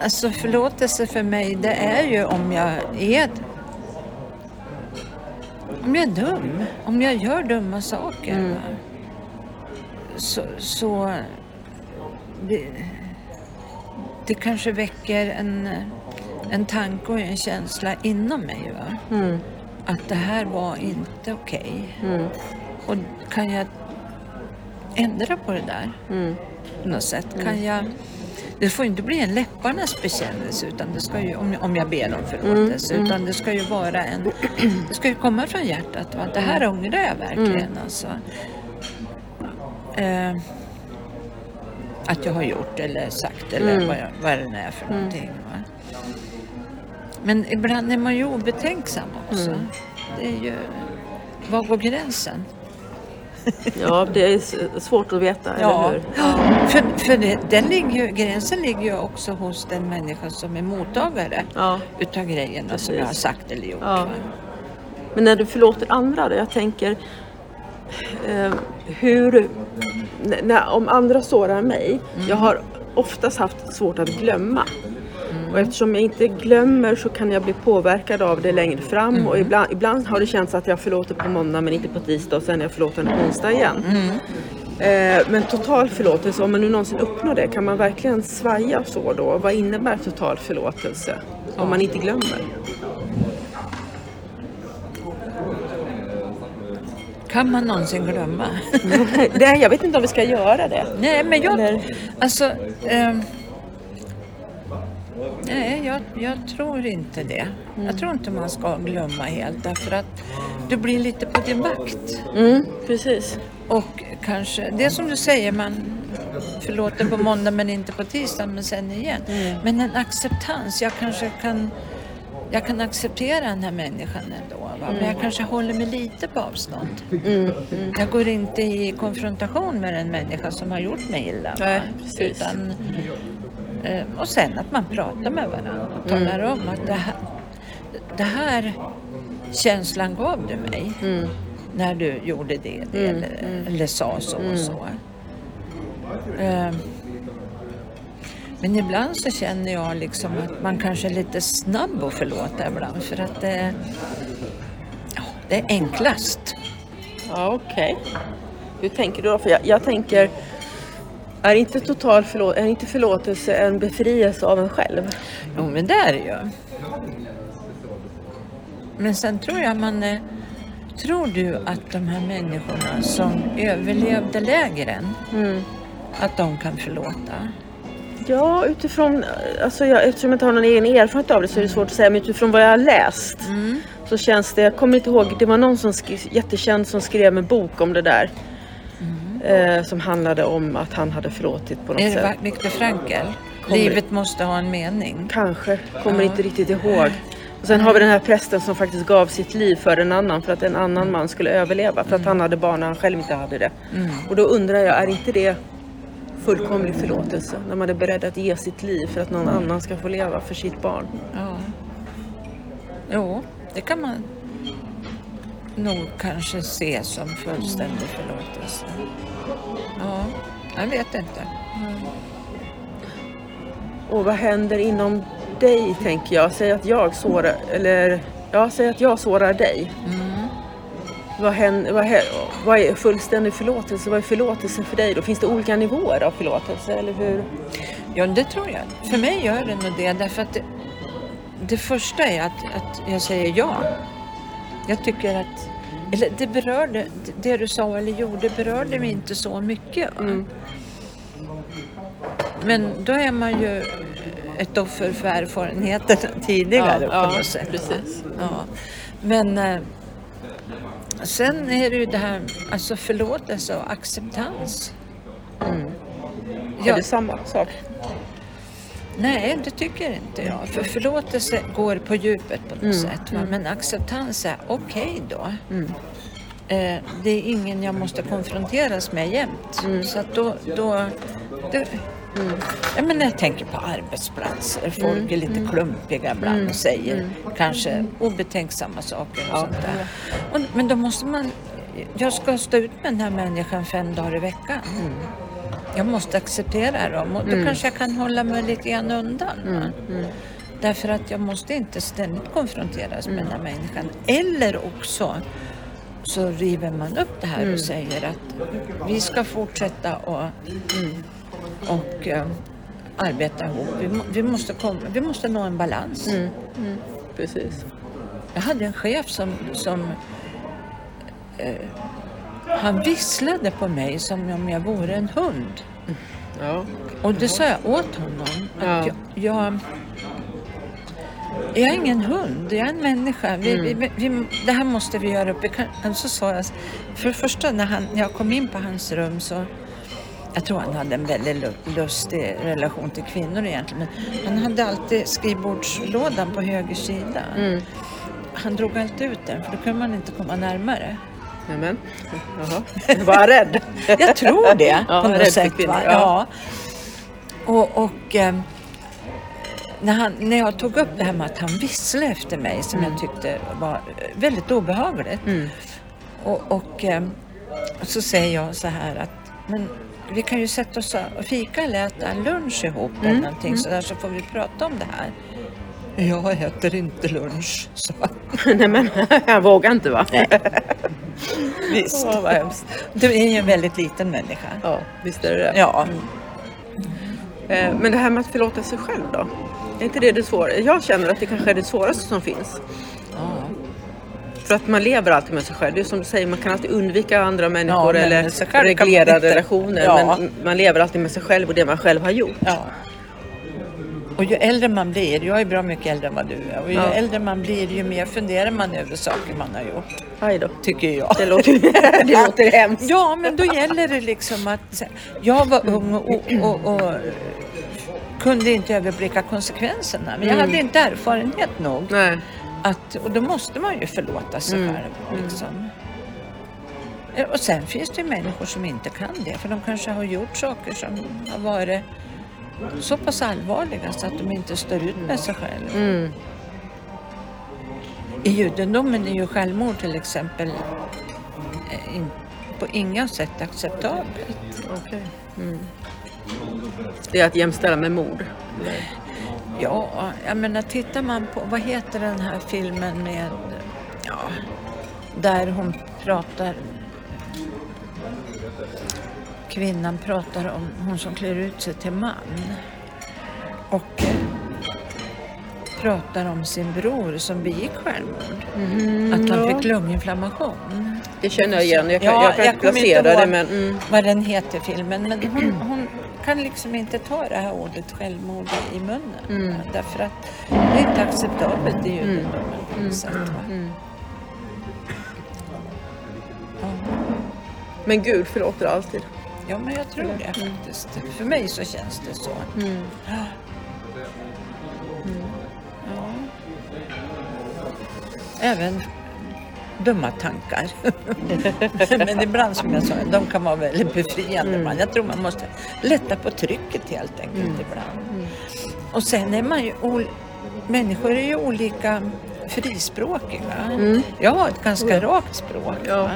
S2: alltså förlåtelse för mig det är ju om jag är om jag är dum, om jag gör dumma saker. va. Så, så det, det kanske väcker en, en tanke och en känsla inom mig. Va?
S1: Mm.
S2: Att det här var inte okej. Och kan jag ändra på det där
S1: Mm.
S2: på något sätt? Kan jag, det får inte bli en läpparnas bekännelse utan det ska ju, om, jag- om jag ber om förlåtelse. Utan det ska ju vara en, det ska ju komma från hjärtat. Va? Det här ångrar jag verkligen alltså. Eh, att jag har gjort eller sagt eller vad, jag, vad det nu är för någonting. Va? Men ibland är man ju obetänksam också. Det är ju, var går gränsen?
S1: Ja, det är svårt att veta,
S2: Ja,
S1: eller hur?
S2: för, för det, den ligger gränsen ligger ju också hos den människa som är mottagare
S1: Ja.
S2: utav grejerna som jag har sagt eller gjort.
S1: Ja. Men när du förlåter andra då? Jag tänker eh, hur... När, om andra sårar mig, jag har oftast haft svårt att glömma. Och eftersom jag inte glömmer så kan jag bli påverkad av det längre fram och ibland, ibland har det känts att jag förlåter på måndag men inte på tisdag och sen jag förlåter på onsdag igen. Eh, men total förlåtelse, om man nu någonsin uppnår det, kan man verkligen svaja så då? Vad innebär total förlåtelse? Om man inte glömmer?
S2: Kan man någonsin glömma?
S1: Nej, jag vet inte om vi ska göra det.
S2: nej, men jag...
S1: Eller-
S2: Alltså... ehm, nej, jag, jag tror inte det. Jag tror inte man ska glömma helt därför att du blir lite på din vakt.
S1: Mm, precis.
S2: Och kanske, det är som du säger, man förlåter på måndag men inte på tisdag, men sen igen. Men en acceptans, jag kanske kan, jag kan acceptera den här människan ändå. Va? Men jag kanske håller mig lite på avstånd. Jag går inte i konfrontation med en människa som har gjort mig illa.
S1: Nej.
S2: Utan, och sen att man pratar med varandra och talar om att det här, det här känslan gav du mig när du gjorde det, det eller, eller sa så och så. Eh, Men ibland så känner jag liksom att man kanske är lite snabb att förlåta ibland för att det, det är enklast.
S1: Ja, okej. Hur tänker du då? För jag, jag tänker, är inte total förlå- är inte förlåtelse en befrielse av en själv?
S2: Jo men det är det ju. men sen tror jag man är... Tror du att de här människorna som överlevde lägren,
S1: Mm.
S2: att de kan förlåta?
S1: Ja, utifrån, alltså jag, eftersom jag inte har någon egen erfarenhet av det så är det svårt att säga, men utifrån vad jag har läst
S2: Mm.
S1: så känns det, jag kommer inte ihåg, det var någon som skrev, jättekänd som skrev en bok om det där. Eh, som handlade om att han hade förlåtit på något
S2: Är det
S1: sätt.
S2: Viktor Frankl?
S1: Kommer-
S2: Livet måste ha en mening.
S1: Kanske, kommer inte riktigt ihåg. Och sen har vi den här prästen som faktiskt gav sitt liv för en annan för att en annan man skulle överleva för att han hade barn och han själv inte hade det.
S2: Mm.
S1: Och då undrar jag, är inte det fullkomlig förlåtelse? När man är beredd att ge sitt liv för att någon annan ska få leva för sitt barn.
S2: Ja. Jo, det kan man nog kanske se som fullständig förlåtelse. Ja, jag vet inte.
S1: Och vad händer inom dig tänker jag? Säg att jag sårar, eller ja, säg att jag sårar dig.
S2: Mm.
S1: Vad, händer, vad, hä- vad är fullständig förlåtelse? Vad är förlåtelse för dig då? Finns det olika nivåer av förlåtelse eller hur?
S2: Ja, det tror jag. För mig gör det nog det. Därför att det, det första är att, att jag säger ja. Jag tycker att... Eller det berörde, det du sa eller gjorde berörde mig inte så mycket.
S1: Mm.
S2: Men då är man ju ett offer för erfarenheten tidigare
S1: Ja,
S2: på
S1: ja,
S2: något sätt.
S1: precis.
S2: Ja. Men eh, sen är det ju det här, alltså förlåtelse och acceptans.
S1: Mm.
S2: Ja.
S1: Är det samma sak?
S2: Nej, det tycker inte jag. För förlåtelse går på djupet på något
S1: Mm,
S2: sätt. Va? Men acceptans är okej då.
S1: Mm.
S2: Eh, det är ingen jag måste konfronteras med jämt.
S1: Mm.
S2: Så att då... då det, jag, menar, jag tänker på arbetsplatser. Folk
S1: Mm.
S2: är lite klumpiga ibland och säger kanske obetänksamma saker och
S1: Ja.
S2: sånt där. Och, men då måste man... Jag ska stå ut med den här människan fem dagar i veckan.
S1: Mm.
S2: Jag måste acceptera dem och då kanske jag kan hålla mig lite grann undan. va?
S1: Mm.
S2: Därför att jag måste inte ständigt konfronteras med
S1: Mm.
S2: den här människan. Eller också så river man upp det här
S1: Mm.
S2: och säger att vi ska fortsätta och,
S1: Mm.
S2: och eh, arbeta ihop. Vi, må, vi, måste komma, vi måste nå en balans.
S1: Mm. Mm. Precis.
S2: Jag hade en chef som, som eh, han visslade på mig som om jag vore en hund.
S1: Ja.
S2: Och det sa jag åt honom. Att
S1: Ja.
S2: jag, jag, jag är ingen hund, jag är en människa. Vi,
S1: Mm.
S2: vi, vi, det här måste vi göra upp. Kan, så sa jag, för det första när, han, jag kom in på hans rum så jag tror han hade en väldigt lu- lustig relation till kvinnor egentligen. Men han hade alltid skrivbordslådan på höger sida.
S1: Mm.
S2: Han drog alltid ut den för då kunde man inte komma närmare.
S1: Nämen. Jaha. Var han rädd?
S2: Jag tror det
S1: Ja,
S2: på något sätt.
S1: kvinnor, ja.
S2: Ja. Och, och eh, när, han, när jag tog upp det här med att han visslade efter mig som jag tyckte var eh, väldigt obehagligt.
S1: Mm.
S2: Och, och eh, så säger jag så här att men vi kan ju sätta oss och fika eller äta lunch ihop eller någonting så där så får vi prata om det här. Jag äter inte lunch, så
S1: Nej men han vågar inte va?
S2: visst.
S1: Åh, vad hemskt.
S2: Du är ju en väldigt liten människa.
S1: Ja, visst är det det.
S2: Ja.
S1: Eh, Men det här med att förlåta sig själv då? Är inte det det svåra? Jag känner att det kanske är det svåraste som finns.
S2: ja.
S1: För att man lever alltid med sig själv. Det är som du säger, man kan alltid undvika andra människor
S2: men
S1: eller reglera relationer.
S2: Ja.
S1: Men man lever alltid med sig själv och det man själv har gjort.
S2: Ja. Och ju äldre man blir, jag är bra mycket äldre än vad du är, och ju
S1: Ja.
S2: äldre man blir ju mer funderar man över saker man har gjort,
S1: Aj då.
S2: tycker jag.
S1: Det låter, det låter hemskt.
S2: Ja, men då gäller det liksom att jag var ung och, och, och kunde inte överblicka konsekvenserna, men jag
S1: Mm.
S2: hade inte erfarenhet nog.
S1: Nej.
S2: Att, och då måste man ju förlåta sig
S1: Mm.
S2: själv. Liksom. Eh, Och sen finns det ju människor som inte kan det, för de kanske har gjort saker som har varit så pass allvarliga så att de inte står ut med sig själva.
S1: Mm.
S2: I judendomen är ju självmord till exempel eh, på inga sätt acceptabelt.
S1: Okej. Mm. Det är att jämställa med mord.
S2: Ja, jag menar tittar man på, vad heter den här filmen med, ja, där hon pratar, kvinnan pratar om hon som klär ut sig till man. Och pratar om sin bror som begick självmord. Att han
S1: ja.
S2: fick lunginflammation.
S1: Det känner jag igen. Jag kan,
S2: Ja,
S1: jag kan
S2: jag
S1: inte placera det men mm.
S2: Vad den heter filmen. Men hon, hon kan liksom inte ta det här ordet självmord i- munnen.
S1: Mm.
S2: Därför att det är inte acceptabelt i judendomen på något sätt. Va?
S1: Mm. Men Gud förlåter alltid.
S2: Ja, men jag tror det faktiskt. För mig så känns det så.
S1: Mm.
S2: Ja. Ja. Även dumma tankar. Men ibland som jag sa, de kan vara väldigt befriande. Man. Jag tror man måste lätta på trycket helt enkelt ibland. Och sen är man ju, människor är ju olika frispråkiga. Jag har ett ganska rakt språk.
S1: Ja.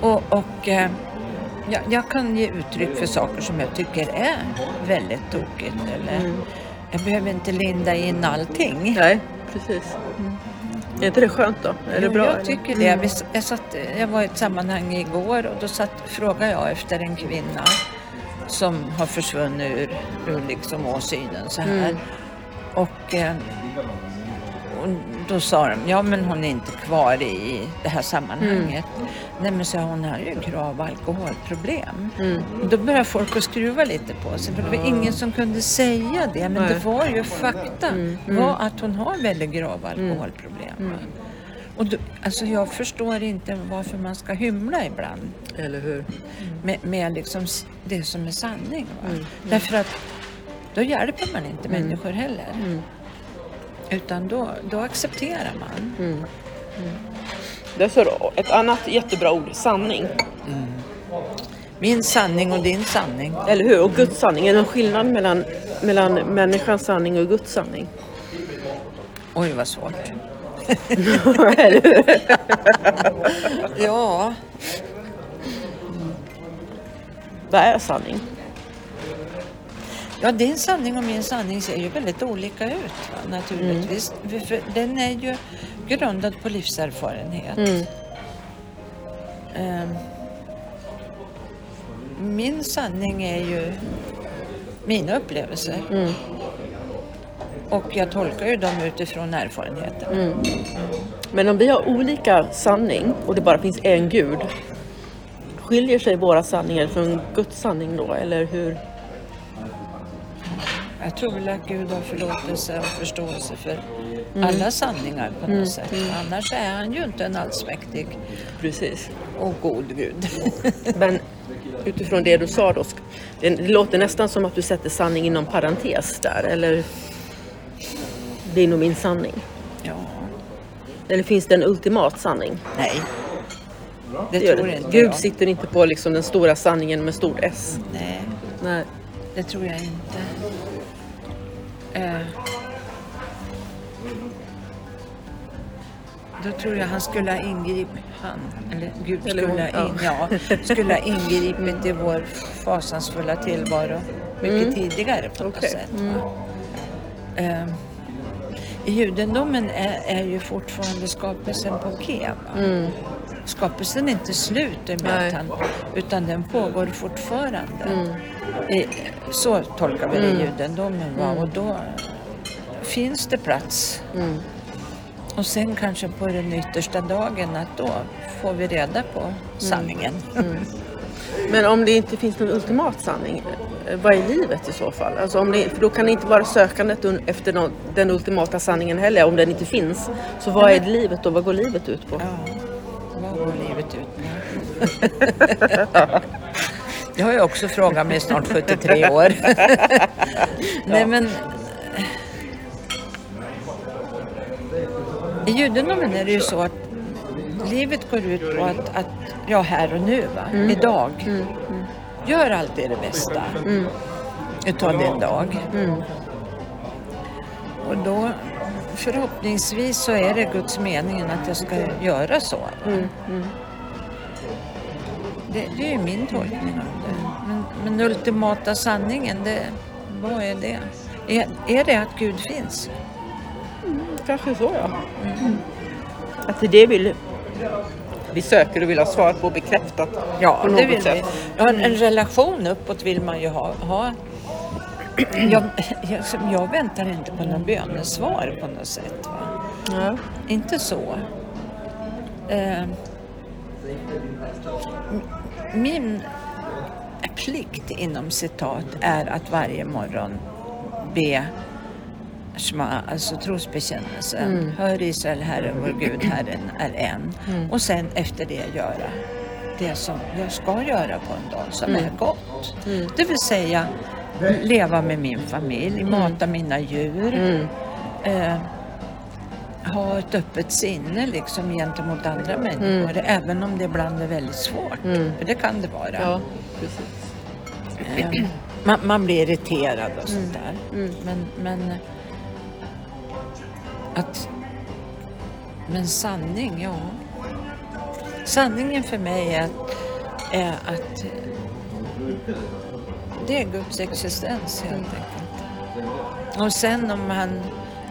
S2: Och, och eh, jag, jag kan ge uttryck för saker som jag tycker är väldigt tokigt. Eller, Jag behöver inte linda in allting.
S1: Nej, precis. Är inte det skönt då? Är det
S2: Jo,
S1: bra?
S2: Jag tycker det. S- Jag, satt, jag var i ett sammanhang igår och då satt, frågade jag efter en kvinna som har försvunnit ur, ur liksom åsynen så här. Och, eh, och då sa de, ja men hon är inte kvar i det här sammanhanget. Nej men så hon har ju grav alkoholproblem.
S1: Mm.
S2: Då började folk att skruva lite på sig för det var ingen som kunde säga det. Men
S1: Nej.
S2: det var ju fakta. var att hon har väldigt grava alkoholproblem. va. Och då, alltså jag förstår inte varför man ska hymla ibland
S1: Eller hur?
S2: med, med liksom det som är sanning. Därför att då hjälper man inte människor heller. Utan då, då accepterar man.
S1: Det är så ett annat jättebra ord, sanning.
S2: Min sanning och din sanning.
S1: Eller hur? Och Guds sanning. Är det någon skillnad mellan, mellan människans sanning och Guds sanning?
S2: Oj vad svårt. Ja,
S1: Vad är sanning?
S2: Ja, din sanning och min sanning ser ju väldigt olika ut va? naturligtvis. För- För den är ju grundad på livserfarenhet.
S1: Mm.
S2: Ehm, min sanning är ju mina upplevelser.
S1: Mm.
S2: Och jag tolkar ju dem utifrån erfarenheten.
S1: Mm. Men om vi har olika sanning och det bara finns en gud. Skiljer sig våra sanningar från Guds sanning då? Eller hur?
S2: Jag tror väl att Gud har förlåtelse och förståelse för
S1: Mm.
S2: alla sanningar på något sätt. Annars är han ju inte en allsmäktig
S1: Precis.
S2: och god Gud.
S1: Men utifrån det du sa då. Det, låter nästan som att du sätter sanning inom parentes där. Eller? Det är nog min sanning.
S2: ja.
S1: Eller finns det en ultimat sanning?
S2: Nej. Det,
S1: Det
S2: tror
S1: det.
S2: inte
S1: Gud
S2: jag.
S1: sitter inte på liksom den stora sanningen med stort S.
S2: Nej,
S1: Nej.
S2: det tror jag inte. Eh. Då tror jag han skulle ha ingripit, han, eller Gud
S1: Eller
S2: skulle,
S1: hon,
S2: ha, in, ja. skulle ha ingripit i vår fasansfulla tillvaro mycket tidigare på något sätt. Va? Eh. I judendomen är, är ju fortfarande skapelsen på G. Va? Skapelsen är inte slut med
S1: Nej.
S2: han, utan den pågår fortfarande. I, så tolkar vi det i judendomen. Va? Och då finns det plats. Och sen kanske på den yttersta dagen att då får vi reda på sanningen.
S1: Men om det inte finns någon ultimat sanning, eh, vad är livet i så fall? Alltså om det, för då kan det inte vara sökandet efter någon, den ultimata sanningen heller, om den inte finns. Så vad är livet då? Vad går livet ut på?
S2: Ja, går livet ut på? Det har jag också frågat mig snart 73 år. Nej men... I judendomen är det ju så att livet går ut på att, att ja, här och nu, va? idag. Gör alltid det bästa utav din dag. Och då förhoppningsvis så är det Guds meningen att jag ska göra så. va? Det, det är ju min tolkning av det. Men, men ultimata sanningen, det, vad är det? Är, är det att Gud finns?
S1: Kanske så ja. Att det är det vi, vi söker och vill ha svar på bekräftat.
S2: Ja,
S1: på
S2: det vill vi.
S1: sätt.
S2: Ja, en, en relation uppåt vill man ju ha. ha. Jag, jag, jag väntar inte på något bönesvar på något sätt. Va?
S1: Ja.
S2: Inte så. Eh, min plikt inom citat är att varje morgon be Shema, alltså trosbekännelsen.
S1: Mm.
S2: Hör Israel, Herren vår Gud, Herren är en.
S1: Mm.
S2: Och sen efter det göra det som jag ska göra på en dag som
S1: Mm.
S2: är gott.
S1: Mm.
S2: Det vill säga leva med min familj, mata mina djur.
S1: Mm.
S2: Eh, ha ett öppet sinne liksom gentemot andra människor. Även om det ibland är väldigt svårt.
S1: Mm.
S2: För det kan det vara.
S1: Ja, precis.
S2: Eh, man, man blir irriterad och sånt där.
S1: Mm.
S2: Men, men att... Men sanning, ja. Sanningen för mig är att, är att det är Guds existens helt enkelt. Och sen om han,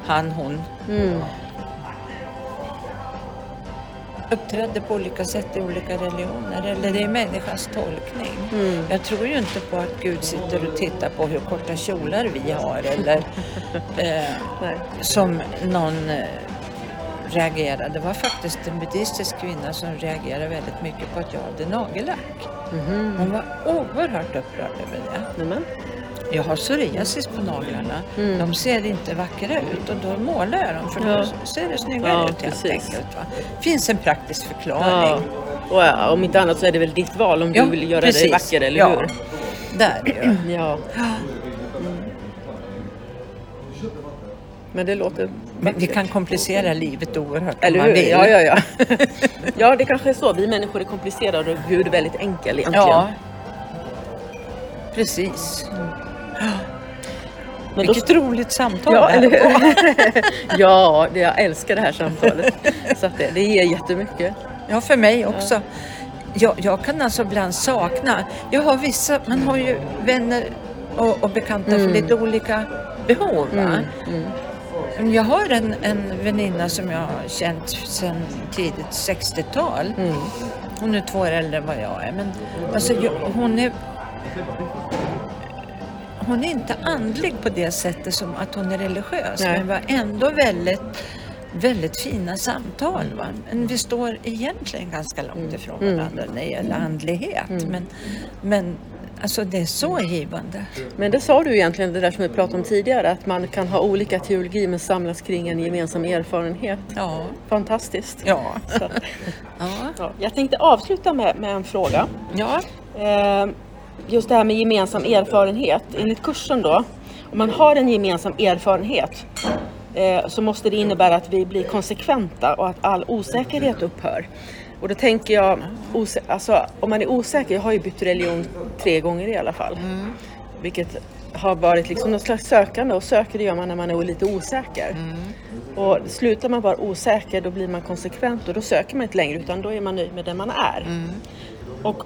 S2: han hon
S1: Mm.
S2: uppträdde på olika sätt i olika religioner eller det är människans tolkning.
S1: Mm.
S2: Jag tror ju inte på att Gud sitter och tittar på hur korta kjolar vi har eller eh, som någon eh, reagerade. Det var faktiskt en buddhistisk kvinna som reagerade väldigt mycket på att jag hade nagellack.
S1: Mhm.
S2: Hon var oerhört upprörd över det.
S1: Nämen.
S2: Jag har psoriasis på naglarna.
S1: Mm.
S2: De ser inte vackra ut och då målar jag dem för
S1: Ja.
S2: då ser det snyggare
S1: Ja,
S2: ut helt enkelt. Va? finns en praktisk
S1: Ja.
S2: förklaring.
S1: Och ja, om inte annat så är det väl ditt val om du vill göra
S2: precis.
S1: dig vacker, eller hur?
S2: Där.
S1: Ja. Men det låter...
S2: Men vi kan komplicera livet oerhört
S1: Eller hur? Ja, ja, ja. ja, det kanske är så. Vi människor är komplicerade och Gud är väldigt enkel egentligen.
S2: Ja. Precis.
S1: Men då,
S2: Vilket roligt samtal
S1: ja, eller hur? ja, jag älskar det här samtalet. Så det, det ger jättemycket.
S2: Ja, för mig också. Jag, jag kan alltså ibland sakna, jag har vissa, man har ju vänner och, och bekanta för
S1: Mm.
S2: lite olika behov.
S1: Mm, mm,
S2: Jag har en, en väninna som jag har känt sedan tidigt 60-tal.
S1: mm.
S2: Hon är två år äldre än vad jag är. Men alltså, jag, hon är hon är inte andlig på det sättet som att hon är religiös.
S1: Nej.
S2: Men var ändå väldigt, väldigt fina samtal. Va? Men vi står egentligen ganska långt ifrån
S1: Mm.
S2: varandra när det gäller andlighet. Men, men alltså det är så givande.
S1: Men det sa du egentligen, det där som vi pratade om tidigare, att man kan ha olika teologi men samlas kring en gemensam erfarenhet.
S2: Ja.
S1: Fantastiskt.
S2: Ja.
S1: Så,
S2: Ja.
S1: ja. Jag tänkte avsluta med, med en fråga.
S2: ja.
S1: Eh, just det här med gemensam erfarenhet. Enligt kursen då, om man har en gemensam erfarenhet eh, så måste det innebära att vi blir konsekventa och att all osäkerhet upphör. Och då tänker jag, alltså, om man är osäker, jag har ju bytt religion tre gånger i alla fall. Vilket har varit liksom något slags sökande och söker det gör man när man är lite osäker. Och slutar man vara osäker då blir man konsekvent och då söker man inte längre utan då är man nöjd med den man är. Och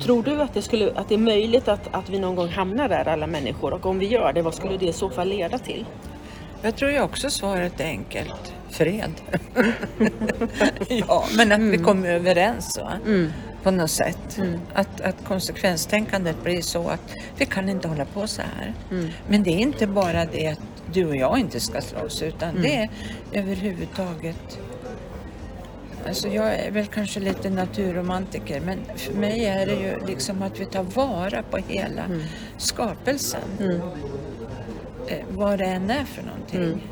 S1: tror du att det, skulle, att det är möjligt att, att vi någon gång hamnar där alla människor och om vi gör det, vad skulle det i så fall leda till?
S2: Jag tror ju också svaret är enkelt. Fred. ja, men att vi kommer överens va? på något sätt. Att, att konsekvenstänkandet blir så att vi kan inte hålla på så här. Men det är inte bara det att du och jag inte ska slåss utan det är överhuvudtaget Alltså jag är väl kanske lite naturromantiker men för mig är det ju liksom att vi tar vara på hela skapelsen. Eh, vad det än är för någonting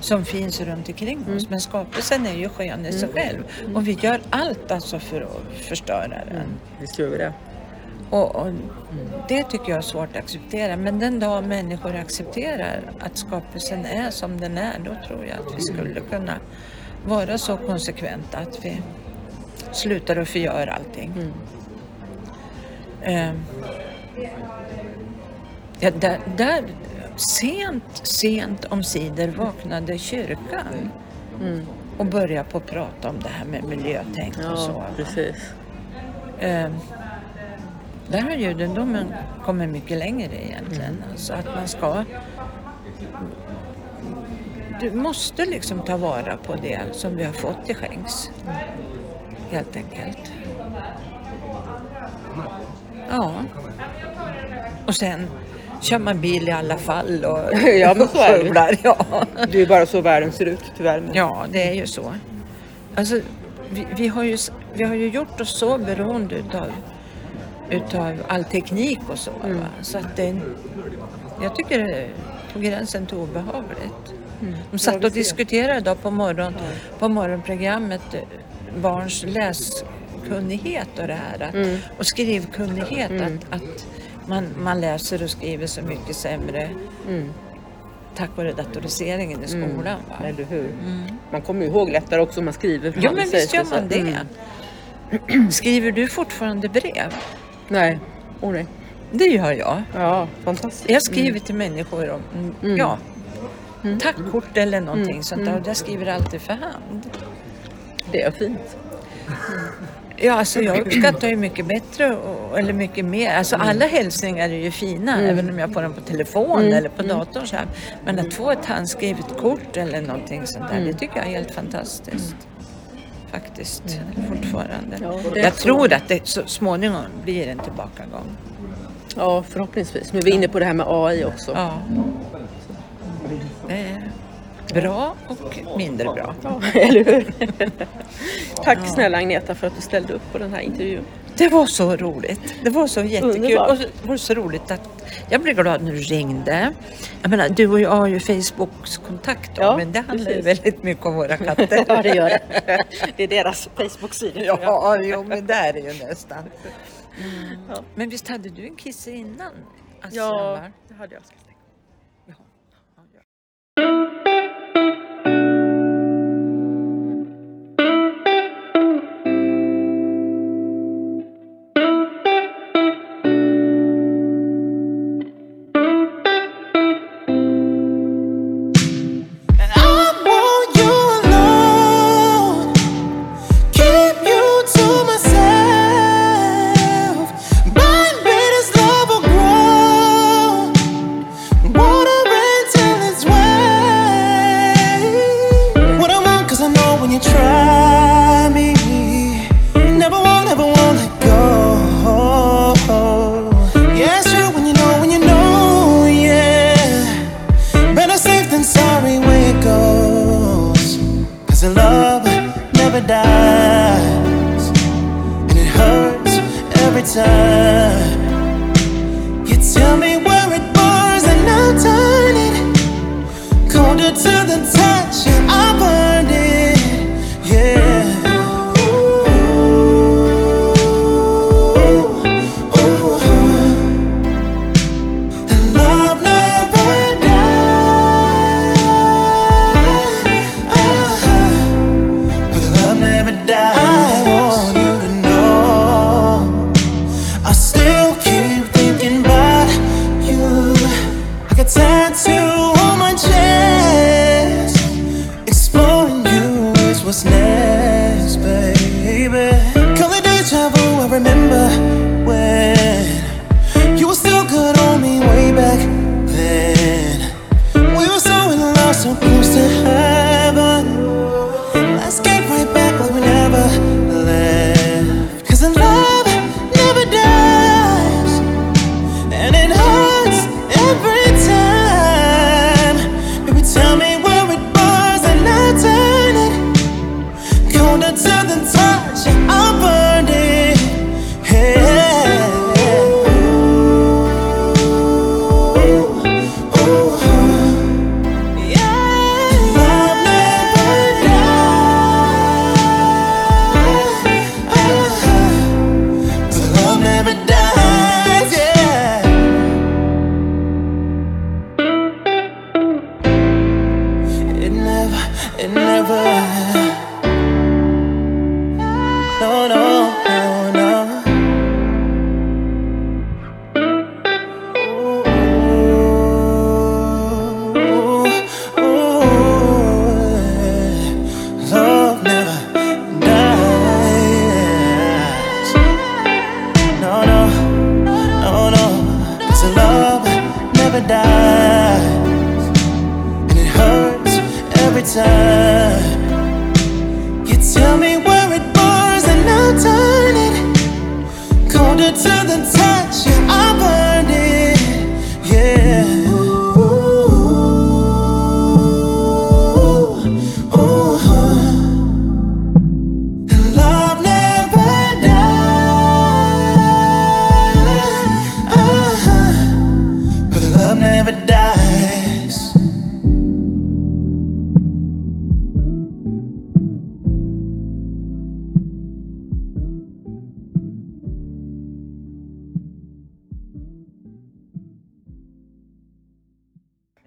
S2: som finns runt omkring oss. Men skapelsen är ju skön i sig själv och vi gör allt alltså för att förstöra den.
S1: Visst gör vi det.
S2: Och, och Det tycker jag är svårt att acceptera. Men den dag människor accepterar att skapelsen är som den är, då tror jag att vi skulle kunna vara så konsekventa att vi slutar att förgöra allting. Eh, ja, där, där, sent, sent om sidor vaknade kyrkan och började på att prata om det här med miljötänk och så.
S1: Ja,
S2: va?
S1: precis.
S2: Eh, där har judendomen kommit mycket längre egentligen. Alltså att man ska... Du måste liksom ta vara på det som vi har fått till skänks. Helt enkelt. Ja. Och sen kör man bil i alla fall och
S3: Ja, men så är det.
S2: Ja.
S3: Det är bara så världen ser ut tyvärr.
S2: Ja, det är ju så. Alltså, vi, vi, har ju, vi har ju gjort oss så beroende utav, utav all teknik och så.
S3: Mm.
S2: Så att det, jag tycker det är på gränsen till obehagligt. De
S3: Mm. Ja,
S2: satt och diskuterade idag på, morgon, på morgonprogrammet eh, barns läskunnighet och det här. Att,
S3: Mm.
S2: Och skrivkunnighet. Att, att man, man läser och skriver så mycket sämre
S3: Mm.
S2: tack vare datoriseringen i skolan. Va?
S3: Eller hur? Man kommer ihåg lättare också om man skriver.
S2: Ja
S3: fram
S2: men visst gör man det.
S3: Mm.
S2: Skriver du fortfarande brev?
S3: Nej. Åh nej.
S2: Det gör jag.
S3: Ja, fantastiskt.
S2: Jag skriver till människor om, mm, ja, tackkort eller någonting
S3: Mm.
S2: sånt där. Och jag skriver alltid för hand.
S3: Det är fint.
S2: Ja, alltså jag uppskattar ju mycket bättre, och, eller mycket mer. Alltså alla hälsningar är ju fina, även om jag får dem på telefon eller på datorn. Så här. Men att få ett handskrivet kort eller någonting sånt där, det tycker jag är helt fantastiskt. Faktiskt, fortfarande.
S3: Ja,
S2: jag
S3: så.
S2: tror att det så småningom blir en tillbakagång.
S3: Ja, förhoppningsvis. Men vi är inne på det här med AI också.
S2: Ja. Det bra och mindre bra.
S3: Ja, eller hur? Tack snälla Agneta för att du ställde upp på den här intervjun.
S2: Det var så roligt. Det var så jättekul. Och det var så roligt att jag blev glad när du ringde. Jag menar, du och jag har ju Facebooks kontakt då,
S3: Ja,
S2: men det handlar ju
S3: precis.
S2: väldigt mycket om våra katter.
S3: Ja, det gör det. Det är deras Facebook-sida.
S2: Ja, jo, men där är ju nästan. Mm.
S3: Ja.
S2: Men visst hade du en kisse innan? Alltså,
S3: Ja, det hade jag.